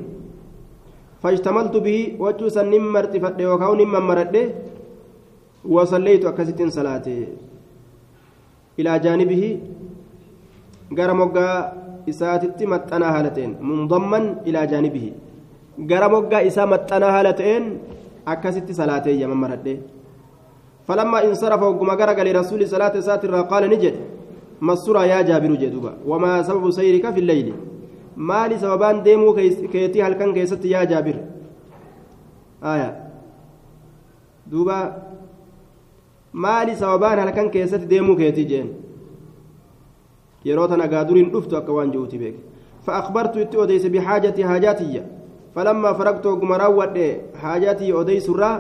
فاجتملت به وجه سنم مرتفت وكون من وصليت أكست صلاتي إلى جانبه isaatitti maxxanaa haala ta'een mundamman ilaa jaanibihi. Gara moggaa isaa maxxanaa haala ta'een akkasitti salaatee yaman maradhe falammaa insarafa hogguma gara galee rasuulli salaata isaati irraa qaala ni jedhe. Massuraa yaa jaabiru jedhuba wamaa sababu sayrika fillayli maali sababaan deemuu keetii halkan keessatti yaa jaabir? Aya. Duuba. Maali sababaan halkan keessatti deemuu keetii? jeen. Yeroo tana gaaduriin dhuftu akka waan jiruuti beeke فأخبرت أديس بحاجتي حاجاتي فلما فرقت قمراوة حاجاتي أديس الرا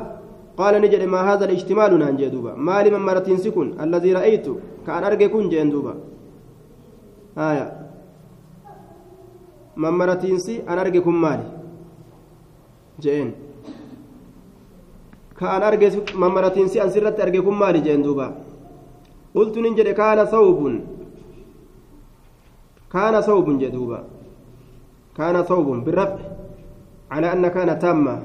قال نجد ما هذا الاجتمال نانجي دوبا ما لمن مرتين سكن الذي رأيت كأن أرجع كن جين دوبا آية mammaratiinsi an arge kun maali jeen ka an arge mammaratiinsi an sirratti arge kun maali jeen duuba qultu nin jedhe kaana sawbun kaana sawbun jee duuba kaana sawbun birrafع على أن كان تامة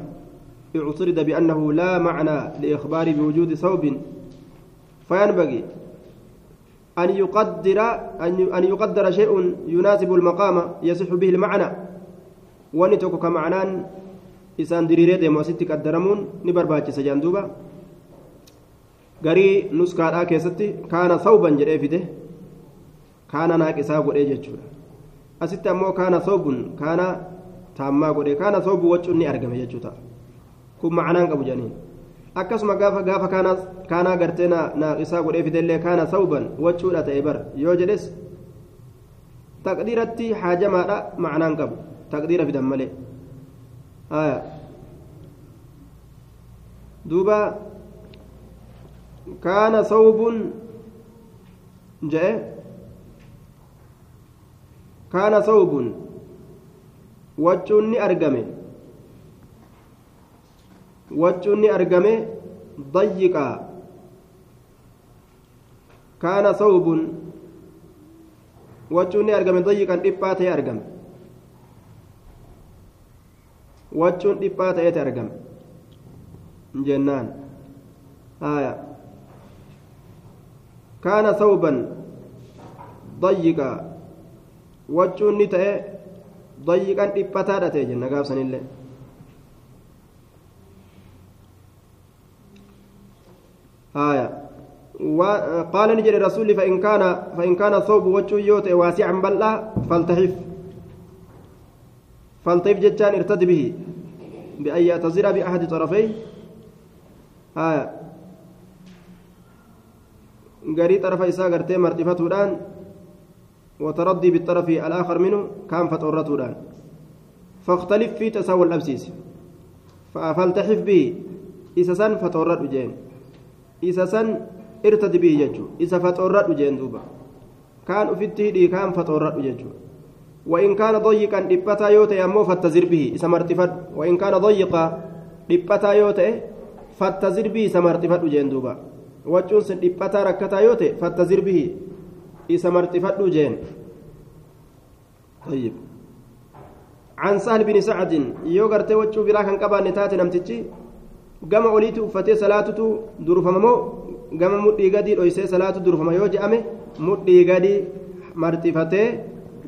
اعترض بأنه لا معنى لإخبار بوجود ثوب. فينبغي أن يقدر أن يقدر شيء يناسب المقام يصح به المعنى. ونتوك كمعنان. إسان دريري ديمو ستي قدرمون. نبرباچ سجان دوبا. nuskaadhaa keessatti kaana sawban jedhee fide kaana naaqisaa godhee jechuudha asitti ammoo kaana sawbun kaana taammaa godhee kaana sawbu waccuun ni argame jechuudha kun macnaan qabu janiin akkasuma gaafa gaafa kaanaa gartee naaqisaa godhee fidellee kaana sawban wachuudha ta'e bar yoo jedhes taqdiiratti haajamaadha macnaan qabu taqdiira fidan malee duuba kaana sawbun je'e kaana sawbun wachuun ni argame wachuun ni argame dayyiqaa kaana sawbun wachuun ni argame dayyiqan dhiphaa ta'e argame wachuun dhiphaa ta'eeti argame jennaan haya kaana sawban dayyiqaa wachuun ni ta'e dayyiqan dhiphataadha ta'e jenna gaafsanillee. آية وقال نجري رسولي فإن كان فإن كان الثوب وجه يوت واسعا بلّا فالتحف فالتحف جتان ارتد به بأن يعتذر بأحد طرفيه آية garii xarafa isaa gartee marxifatuudhaan وتردي بالطرف الآخر منه كان فتورتودان فاختلف في تساوى الأبسيس. فالتحف به. إسسان فتورت جين. san irtadi bihi jechuudha isa faxoorradhu jeen duuba kaan ufitti hidhii kaan faxoorradhu jechuudha وإن كان ضيقا دبتا يوتا يمو فاتزر به. سمرتفد وإن كان ضيقا دبتا يوتا فاتزر به. سمرتفد جين دوبا. وجون سن دبتا ركتا يوتا فاتزر به. سمرتفد جين طيب عن سهل بن سعد يوغرتي وجو برا كان قبا نتات نمتجي gama oliitti uffatee salaatutu durfama moo gama mudhii gadii dhoysee salaatu durfama yoo je'ame mudhii gadii marxifatee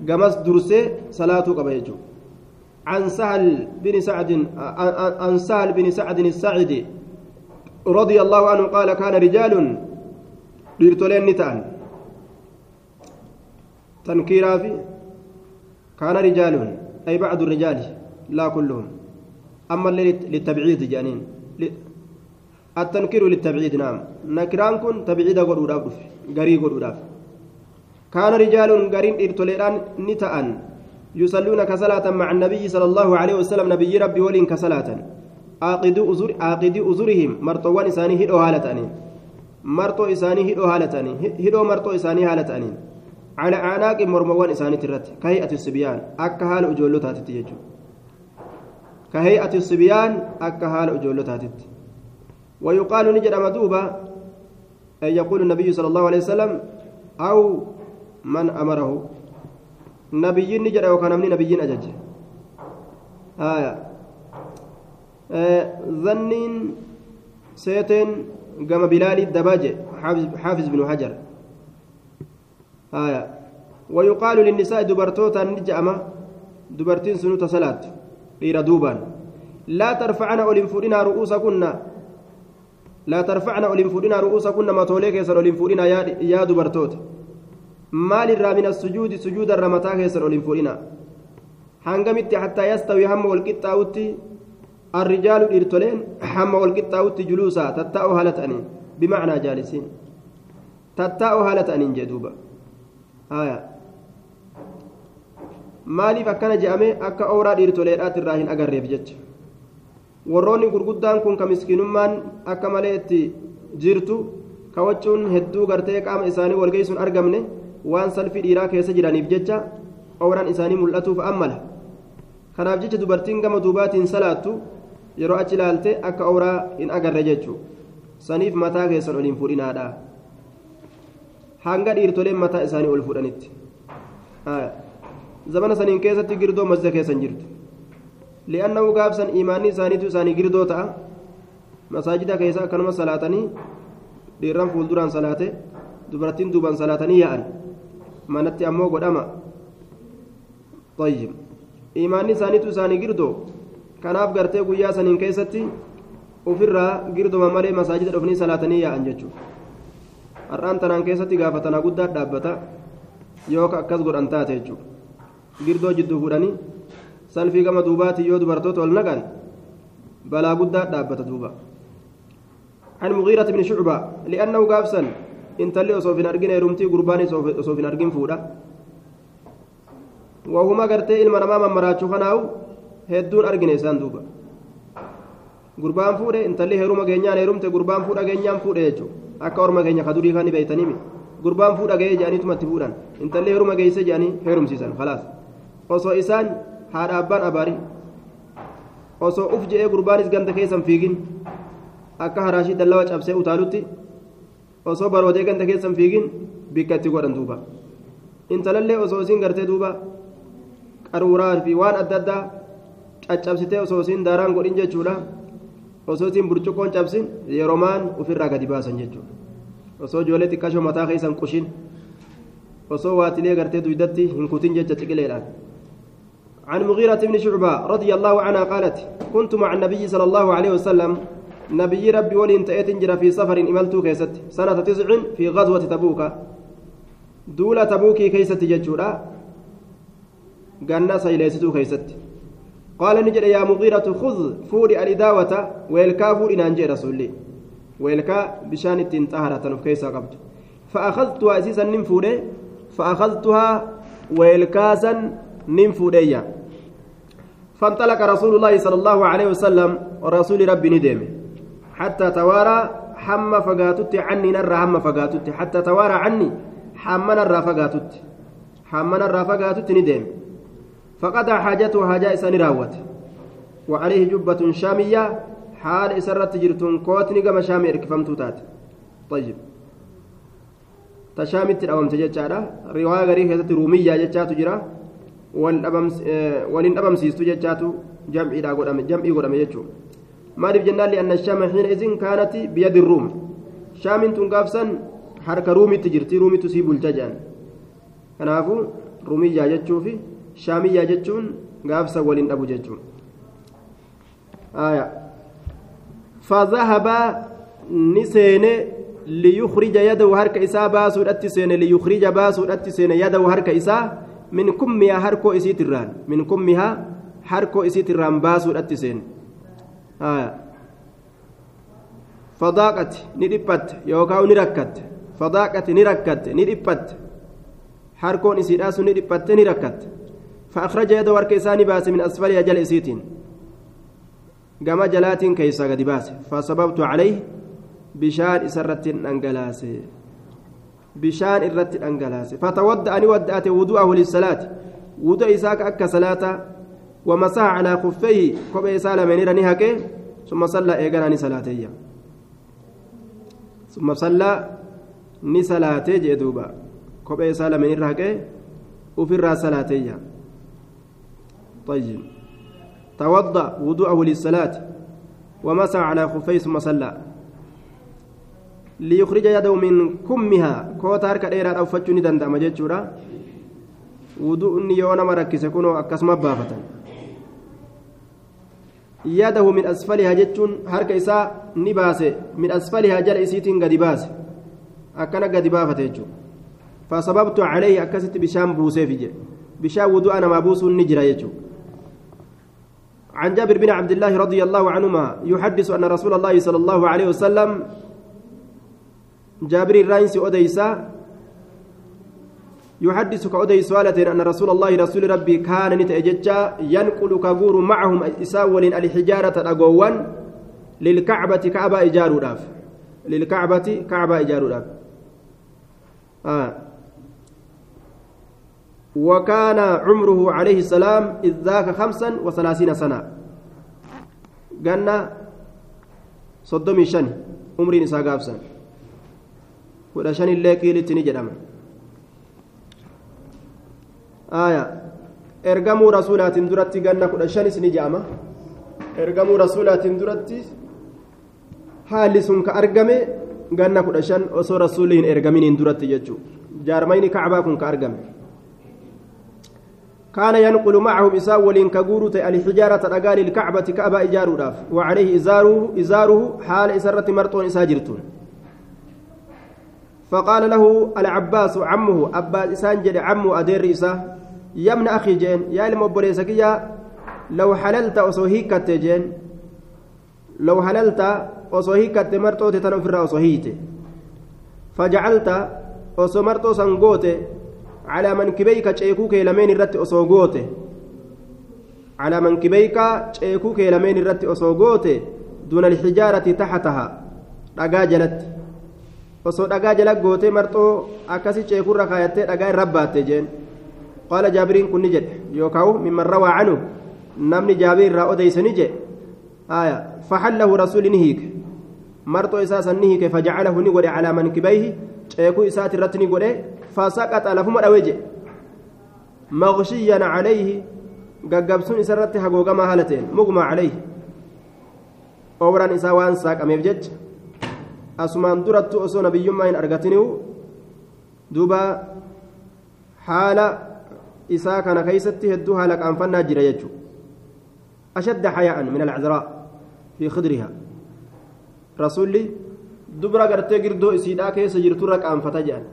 gamas dursee salaatuu qaba jechuudha عن سهل بن سعد عن سهل بن سعد الساعدي رضي الله عنه قال كان رجال ليرتولين نتان تنكيرا في كان رجال أي بعض الرجال لا كلهم أما للتبعيد جانين التنكير للتبعيد نعم نكران كن تبعيد قدوداف غري قدوداف كان رجال غرين ارتليران نتأن يصلون كصلاة مع النبي صلى الله عليه وسلم نبي ربي ولين كصلاة عاقدوا أزر عاقدوا أزرهم مرطوان إسانه هدو isaanii hidhoo haala ta'anii hidhoo marxoo isaanii haala ta'aniin. على أعناق مرموان إساني ترت كهيئة الصبيان أكا حال أجولو تاتت يجو. كهيئة الصبيان أكا حال أجولو تاتت. ويقال نجد مدوبة أن يقول النبي صلى الله عليه وسلم أو من أمره. نبي نجد وكان من نبي أجج. آية. آه ظنين سيتين قام بلال الدباجة حافظ, حافظ بن حجر. آية. ويقال للنساء دبرتوتا نجأمة دبرتين سنوت صلاة إلى دوبان. لا ترفعن أولين رؤوسكن. لا ترفعن أولين رؤوسكن ما توليك يسر أولين يا, دبرتوت. مال الرا من السجود سجود الرمتا يسر أولين فورنا hangamitti حتى يستوي هم والقطاوتي الرجال الإرتولين هم والقطاوتي جلوسا تتاؤ هالتأني بمعنى جالسين. تتاؤ هالتأني جدوبا. Maaliif akkana je'ame akka ooraa dhiirtoleedhaati irraa hin agarreef jecha. Warroonni gurguddaan kun ka miskiinummaan akka malee itti jirtu kawachuun hedduu gartee qaama isaanii walgeessuun argamne waan salphii dhiiraa keessa jiraniif jecha ooraan isaanii mul'atuuf ammala. Kanaaf jecha dubartiin gama duubaatiin salaattu yeroo achi ilaalte akka ooraa hin agarre jechuu. Saniif mataa keessan oliin fuudhinaadha. Hanga dhiirtoleen mataa isaanii ol fuudhanitti zamana saniin keessatti girdoo masjida keessan jirtu li'annahu gaabsan imaanni isaaniitu isaanii girdoo ta'a masaajida keessa akkanuma salaatanii dhiirran fuulduraan salaate dubartiin duubaan salaatanii yaa'an manatti ammoo godhama طيب imaanni isaaniitu isaanii girdoo kanaaf gartee guyyaa saniin keessatti ofirraa girdoma malee masaajida dhufanii salaatanii yaa'an jechuudha har'aan tanaan keessatti gaafatanaa guddaa dhaabbata yoo akkas godhan taate jechuudha girdoo jidduu fuudhanii salfii gama duubaatii yoo dubartoota ol naqan balaa guddaa dhaabbata duuba عن مغيرة بن شعبة لأنه قابسا إن تلي أصوف أرجين يرمتي قرباني أصوف أرجين فودا وهما قرتي إلما نماما مراتشو خناو هدون أرجين إسان دوبا قربان فودا إن تلي هرما جنيان يرمتي قربان فودا جنيان فودا يجو akka orma keenya ka durii kaani beeytaniimi gurbaan fuudha ga'ee jedhaniitumatti fuudhan intallee heeruma geeyse jedhanii heerumsiisan khalaas osoo isaan haadha abbaan abaari osoo uf je'ee gurbaanis ganda keessan fiigin akka haraashii dallawa cabsee utaalutti osoo baroodee ganda keessan fiigin bikka itti godhan duuba intalallee osoo isiin gartee duuba qaruuraa fi waan adda addaa caccabsitee osoo isiin daaraan godhin jechuudha osoo isin burcuqqoon cabsin yeroomaan ofirraa gadi baasan jechuudha osoo ijoollee xiqqashoo mataa keessan qushin osoo waatilee gartee duydatti hin kutin jecha ciqileedhaan عن مغيرة بن شعبة رضي الله عنها قالت كنت مع النبي صلى الله عليه وسلم نبي ربي تأتي جرى في سفر إملت كيست سنة تسع في غزوة تبوك دولة تبوكي كيست ججورا قلنا سيليستو كيست قال نجد يا مغيرة خذ فوري الإداوة ويلكا فوري نانجي رسولي. ويلكا بشان تنتهرة نفكيسا قبت فأخذتها أسيسا ننفوري فأخذتها ويلكاسا ننفوريا فانطلق رسول الله صلى الله عليه وسلم ورسول ربي ندم حتى توارى حم فقاتت عني نرى حم فقاتت حتى توارى عني حم نرى فقاتت حم نرى فقاتت ندم فقطع حاجته حاجة إساني راوت. وعليه جبة شامية حال إسرت جرتون كوتني كما شامي إركفمت تات طيب. تشامت الأوام تجتشارا رواية غريبة رومية جتشاتو جرا. ولن أبم سيستو جتشاتو جمعي لا قدام جمعي قدام يجو. maaliif jennaan li'anna shaama xiina isin kaanati biyya dirruum shaamiin tun gaafsan harka ruumitti jirti ruumittu sii bulcha jedhan kanaafuu ruumiyyaa jechuu shaamiyyaa jechuun gaafsa waliin dhabu jechuun fadhahabaa ni seene liyukhrija yadahu harka isaa baasuudhatti seene liyukhrija baasuudhatti seene yadahu harka isaa min kummihaa harkoo isiitirraan min kummihaa harkoo isiitirraan baasuudhatti seene fadaaqati ni dhiphatte yookaan ni rakkatte fadaaqati ni rakkatte ni dhiphatte harkoon isiidhaa sun ni dhiphatte ni rakkatte فأخرج يده ورك إساني باس من أسفل أجل إسيتين. قام جلاتين كيسا قد باس. فصببت عليه isarratti dhangalaase bishaan irratti dhangalaase fatawadda ani wadda'ate wudu'ahu lissalaati wudu isaa ka akka salaata ومسح على خفيه. كوبي سالم نيراني هكي ثم صلى ايغاني صلاتي ثم صلى ني صلاتي جدوبا كوبي سالم نير هكي وفي الراس صلاتي طيب. توضأ وضوءه للصلاة ومسح على خفيه ثم صلى. ليخرج يده من كمها. كوتار كديرا أو فتشني دندما جچورا وضوء نيونا مركز كونو اكسم بافتا. يده من أسفلها جچون حركه إسا نباسة. من أسفلها جل اسيتين قد باس اكنا قد بافته جچو فسببت عليه اكست بشام بوسيفجه بشام وضوء أنا ما بوس نجرا جچو عن جابر بن عبد الله رضي الله عنهما يحدث أن رسول الله صلى الله عليه وسلم جابر الرئيس أديسا يحدث كأديس والتين أن رسول الله رسول ربي كان نتأججا ينقل كغور معهم إساول الحجارة أقوان للكعبة كعبة إجار للكعبة كعبة إجار آه. وكان عمره عليه السلام إذ ذاك خمسا وثلاثين سنة قلنا صدمي شن عمري نساء قابسا ergamuu rasuulaatiin duratti ganna kudha shanis ni jedhama ergamuu rasuulaatiin duratti haalli sun ka argame ganna kudha shan osoo rasuulli hin ergaminiin duratti jechuu jaarmayni kacbaa kun ka argame كان ينقل معهم إساء ولين كجورة الحجارة رجال الكعبة كعبة إجار وعليه إزاره إزاره حال إسرة مرتون إساجرتون فقال له العباس عمه أبا إسان عمه أدير إسا يا ابن أخي جين يا المبريسكية لو حللت أصوهيك جين لو حللت أصوهيك مرتو تتنفر أصوهيت فجعلت أصومرتو سنغوت على منكبيك تشيكوك لمن الرت أصوغوت على منكبيك تشيكوك لمن الرت أصوغوت دون الحجارة تحتها رقاجلت osoo dhagaa jala gootee marxoo akkasi ceekurra kaayattee dhagaa irra baatte jeen qaala jaabiriin kun ni jedhe yookaan mimman rawaa canu namni jaabii irraa odeyse ni jedhe aya faxallahu rasuuli ni hiike marxoo isaa san ni hiike fajacalahu ni godhe calaa mankibayhi ceekuu isaati irratti ni godhe fasaqaxa lafuma dhawe jedhe maqshiyyan calayhi gaggabsuun isa irratti hagoogamaa haala ta'een mugmaa calayhi obraan isaa waan saaqameef jecha asumaan durattu osoo nabiyyummaa hin argatiniu duuba haala isaa kana keeysatti hedduu haala qaanfannaa jira jechuudha ashadda xayaa'an min alcazraa fi khidriha rasuulli dubra gartee girdoo isiidhaa keessa jirturra qaanfata jedhan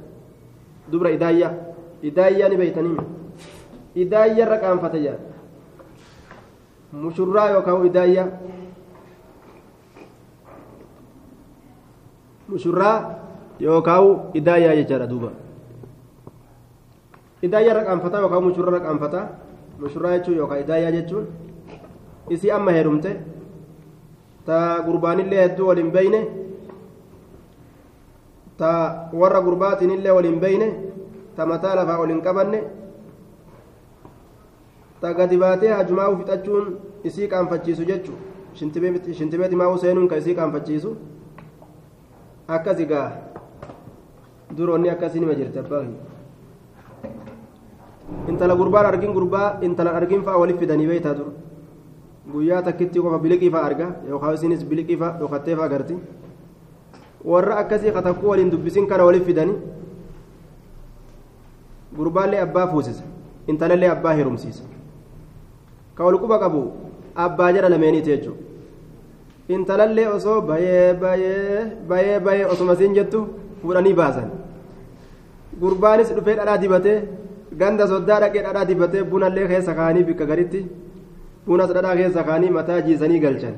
dubra idaayyaa idaayyaa ni beeytanii idaayyarra qaanfata jedhan mushurraa yookaan idaayyaa mushurraa yookaan idaayyaa jechaadha duuba idaayyaa raqaanfataa yookaan mushurraa raqaanfataa mushurraa jechuun yookaan idaayyaa jechuun isii amma heerumte ta gurbaanillee hedduu waliin beeyne ta warra gurbaatinillee waliin beeyne ta mataa lafaa waliin qabanne ta gadi baatee hajumaa fixachuun isii qaanfachiisu jechuun shintibeeti maa'uu seenuun kan isii qaanfachiisu. akkas egaa duroonni akkasii nima jirti abbaa intala gurbaan argin gurbaa intalan argin fa'a waliif fidanii beeytaa dur. Guyyaa takkitti qofa biliqii fa'a arga yookaan isinis biliqii fa'a dhokattee fa'a agarti warra akkasii katakkuu waliin dubbisin kana waliif fidanii gurbaallee abbaa fuusisa intalallee abbaa heerumsiisa ka wal quba qabu abbaa jara lameeniiti jechuudha. intalallee osoo bayee bayee bayee bayee osuma siin jettu fuudhanii baasan gurbaanis dhufee dhadhaa dibatee ganda soddaa dhaqee dhadhaa dibatee bunallee keessa kaanii bikka garitti bunas dhadhaa keessa kaanii mataa jiisanii galchan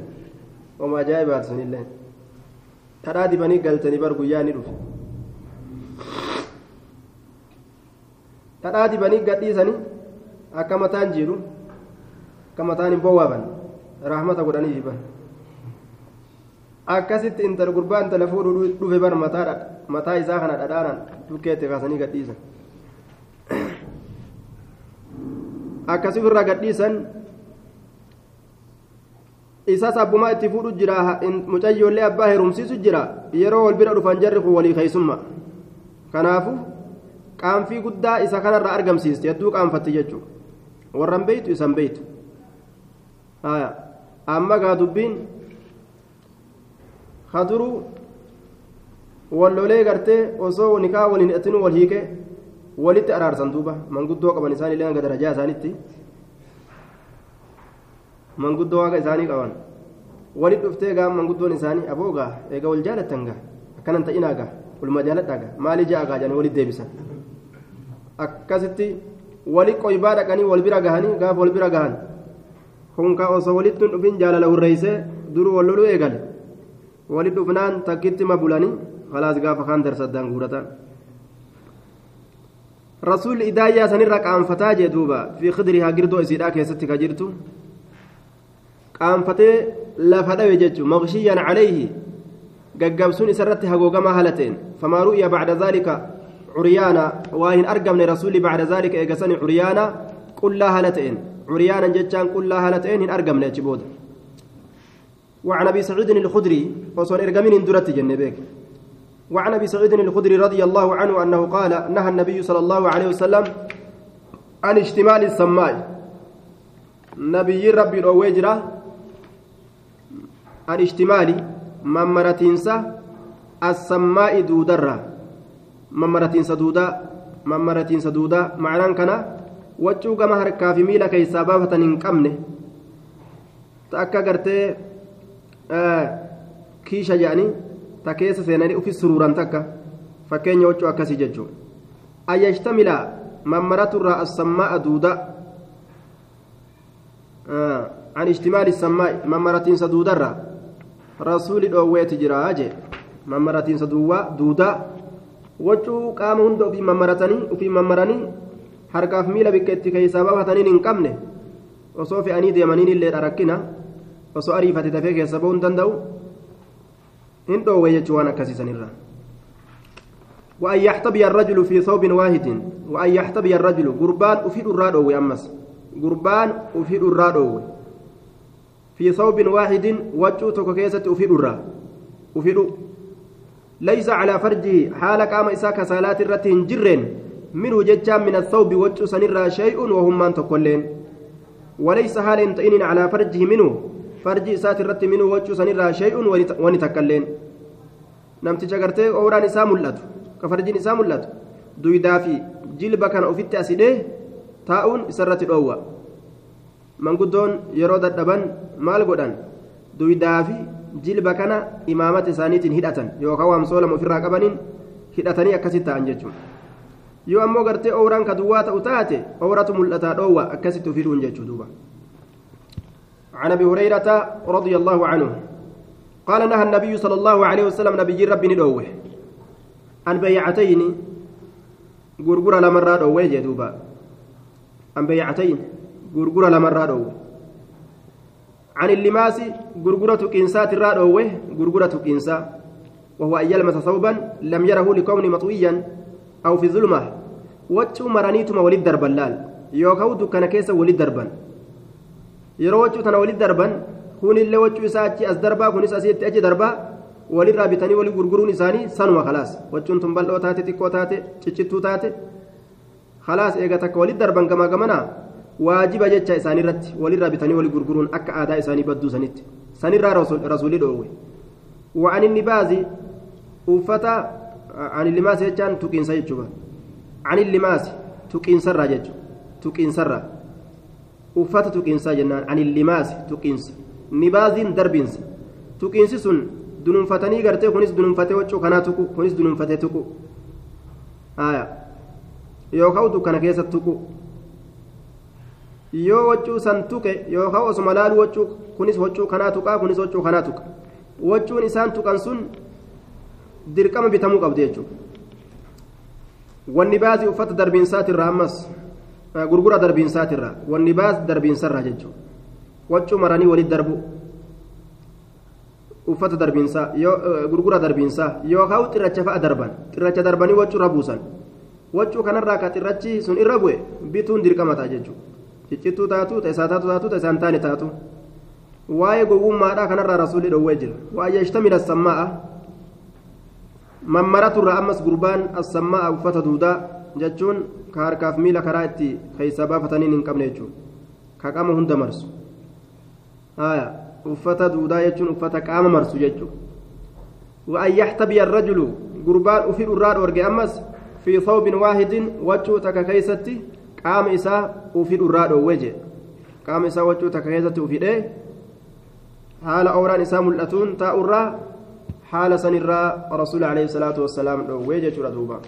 oma ajaa'ibaati sunillee dhadhaa dibanii galchanii bar guyyaa ni dhufe dhadhaa dibanii gadhiisanii akka mataan jiidhu akka mataan hin bowwaaban rahmata godhanii jiban akkasitti intala gurbaa intala fuudhu dhufe bar mataa isaa kana dhadhaanaan dukkeetti kaasanii gadhiisan akkasii irraa gadhiisan isas abbumaa itti fuudhu jira mucayyoollee abbaa heerumsiisu jira yeroo wal bira dhufan jarri kun walii keeysumma kanaafu qaanfii guddaa isa kanarraa argamsiiste hedduu qaanfatti jechuudha warran beeytu isan beeytu amma gaa dubbiin haduruu wallolee gartee osoo nikaa waliin hidhatinu wal hiike walitti araarsan duuba manguddoo qaban isaan illee hanga darajaa isaanitti manguddoo waaqa isaanii qaban walit dhuftee gaa manguddoon isaanii aboo gaa eega wal jaalattan gaa akkanan ta'inaa gaa waluma jaaladhaa gaa maali ja'a gaa jedhanii walit deebisan akkasitti wali qoybaa dhaqanii wal bira gahanii gaaf wal bira gahan kunka osoo walitti hin dhufin jaalala hurreeysee duruu wal loluu eegale walit dhufnaan takkitti ma bulanii khalaas gaafa kaan darsaddaan guuratan rasuulli idaayyaa sanirra qaanfataa jee duuba fi khidrihaa girdoo isiidhaa keessatti ka jirtu qaanfatee lafa dhawe jechu maqshiyyan calayhi gaggabsuun isarratti hagoogamaa haala ta'en famaa ru'ya bacda daalika curyaana waa hin argamne rasuulli bacda daalika eegasani curyaana qullaa haala ta'en curyaanan jechaan qullaa haala ta'en hin argamne achi booda وعن ابي سعيد الخدري وصون ارجمين درت جنبيك وعن ابي سعيد الخدري رضي الله عنه انه قال نهى النبي صلى الله عليه وسلم عن اشتمال السماء نبي ربي رويجرا عن اشتمال ممرتينسا السماء دودرا ممرتينسا دودا ممرتينسا دودا معنى كان وجهو كما هركا في ميلا كي سبابة انقمنه تأكا قرتي kiisha jedhanii ta keessa seenanii ufi suruuran takka fakkeenya wachuu akkasii jechuun ayyashtamila mammaraturraa assammaa'a duuda an ishtimaali sammaa'i mammaratiinsa duudarra rasuuli dhoowweeti jiraa jee mammaratiinsa duwwaa duudaa wachuu qaama hunda ofii mammaratanii ofii mammaranii harkaaf miila bikka itti keessaa baafataniin hin qabne osoo fe'anii deemaniin illee dharakkina osoo ariifate dafee keessa ba'uu hin danda'u hin dhoowwe jechuu waan akkasiisanirra وأن يحتبي الرجل في ثوب واحد وأن يحتبي الرجل قربان أفيد الرادو أمس قربان أفيد الرادو في ثوب واحد وجو تكوكيسة أفيد الرا أفيد ليس على فرجه حال قام إساك صلاة الرتين جرين منه ججا من الثوب وجو سنرا شيء وهم من تقولين وليس حال إن على فرجه منه irratti minuu wachuu sanirraa shay'un wani takkailleen namticha gartee ooraan isaa mul'atu ka farjiin isaa mul'atu duydaa fi jilba kana ofitti asidhee taa'uun isarratti dhoowwa manguddoon yeroo dadhaban maal godhan duydaa fi jilba kana imaamata isaaniitiin hidhatan yookaan waamsoo lama ofirraa qabaniin hidhatanii akkasitti ta'an jechuudha yoo ammoo gartee ooraan ka duwwaa ta'u taate ooratu mul'ataa dhoowwa akkasitti ofiidhuun jechuu duuba. عن ابي هريره رضي الله عنه قال نهى النبي صلى الله عليه وسلم نبي ربي ندوه عن بيعتين غرغر لمرة دوه جدوبا عن بيعتين غرغر لمرة دوه عن اللماس غرغرة كنسات الرادوه غرغرة كنسا وهو أن يلمس ثوبا لم يره لكون مطويا أو في ظلمة وجه مرانيتما ولد دربا لال يوكاودو كان كيسا ولد دربا yeroo wachuu tana walit darban kunillee wachuu isaa achi as darbaa kunis asitti achi darbaa walirraa bitanii walii gurguruun isaanii sanuma khalaas wachuun tun bal'oo taate xiqqoo taate ciccittuu taate khalaas eega takka walit darban gamaa gamanaa waajiba jecha isaaniirratti walirraa bitanii walii gurguruun akka aadaa isaanii badduu sanitti sanirraa rasuulli dhoowwe وعن النباز uffata عن اللماس jechaan tuqiinsa jechuudha اللماس tuqiinsarraa jechuudha tuqiinsarraa uffata tuqiinsaa jennaan ani limaasi tuqiinsa nibaaziin darbiinsa tuqiinsi sun dunuunfatanii gartee kunis dunuunfatee waccuu kanaa tuqu kunis dunuunfatee tuqu yookaan dukkana keessa tuqu yoo waccuu san tuqe yookaan osuma laalu waccuu kunis waccuu kanaa tuqaa kunis waccuu kanaa tuqa waccuun isaan tuqan sun dirqama bitamuu qabdi jechuudha wanni baasii uffata darbiinsaatirraa ammas. gurgura darbiinsaatirra wanni baas darbiinsarra jechuudha waccuu maranii walit darbu uffata darbiinsaa gurgura darbiinsaa yookaan xirracha fa'a darban xirracha darbanii waccuu irra buusan waccuu kanarraa ka xirrachi sun irra bu'e bituun dirqama ta'a jechuudha ciccittuu taatu isaa taatu taatu isaan taane taatu waa'ee gowwummaadhaa kanarraa rasuulli dhoowwee jira waa'ee yashtamila sammaa'a mammaraturraa ammas gurbaan assammaa'a uffata duudaa jechuun ka harkaaf miila karaa itti keessa baafataniin hin qabne jechuudha ka qaama hunda marsu uffata duudaa jechuun uffata qaama marsu jechuudha wa'an yaxtabiya rajulu gurbaan ufii dhurraa dhoorge ammas fi thawbin waahidin waccuu takka keeysatti qaama isaa ufii dhurraa dhoowwe jee qaama isaa waccuu takka keessatti ufidhee haala ooraan isaa mul'atuun taa'urraa haala sanirraa rasuula alayhi salaatu wassalaam dhoowwee jechuudha duuba